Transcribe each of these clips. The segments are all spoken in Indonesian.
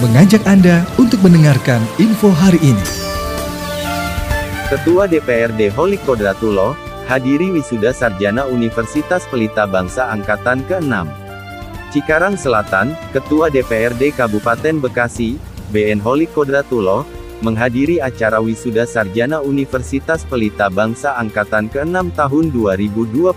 mengajak Anda untuk mendengarkan info hari ini. Ketua DPRD Holik Kodratulo, hadiri wisuda sarjana Universitas Pelita Bangsa Angkatan ke-6. Cikarang Selatan, Ketua DPRD Kabupaten Bekasi, BN Holik Kodratulo, menghadiri acara wisuda sarjana Universitas Pelita Bangsa Angkatan ke-6 tahun 2021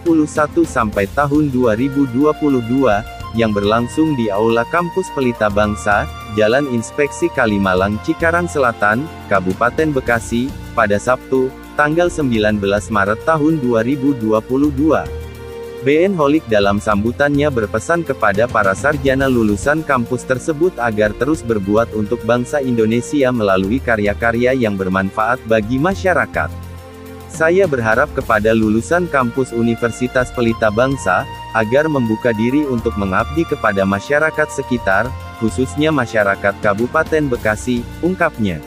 sampai tahun 2022, yang berlangsung di Aula Kampus Pelita Bangsa, Jalan Inspeksi Kalimalang Cikarang Selatan, Kabupaten Bekasi, pada Sabtu, tanggal 19 Maret tahun 2022. BN Holik dalam sambutannya berpesan kepada para sarjana lulusan kampus tersebut agar terus berbuat untuk bangsa Indonesia melalui karya-karya yang bermanfaat bagi masyarakat. Saya berharap kepada lulusan kampus Universitas Pelita Bangsa, agar membuka diri untuk mengabdi kepada masyarakat sekitar, khususnya masyarakat Kabupaten Bekasi, ungkapnya.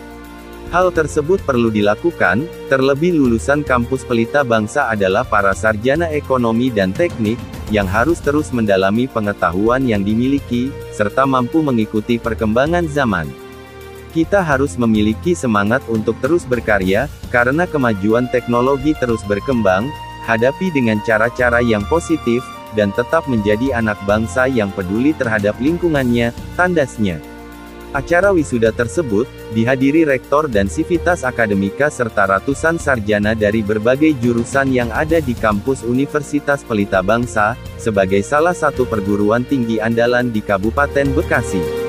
Hal tersebut perlu dilakukan, terlebih lulusan kampus Pelita Bangsa adalah para sarjana ekonomi dan teknik, yang harus terus mendalami pengetahuan yang dimiliki, serta mampu mengikuti perkembangan zaman. Kita harus memiliki semangat untuk terus berkarya, karena kemajuan teknologi terus berkembang, hadapi dengan cara-cara yang positif, dan tetap menjadi anak bangsa yang peduli terhadap lingkungannya, tandasnya. Acara wisuda tersebut, dihadiri rektor dan sivitas akademika serta ratusan sarjana dari berbagai jurusan yang ada di kampus Universitas Pelita Bangsa, sebagai salah satu perguruan tinggi andalan di Kabupaten Bekasi.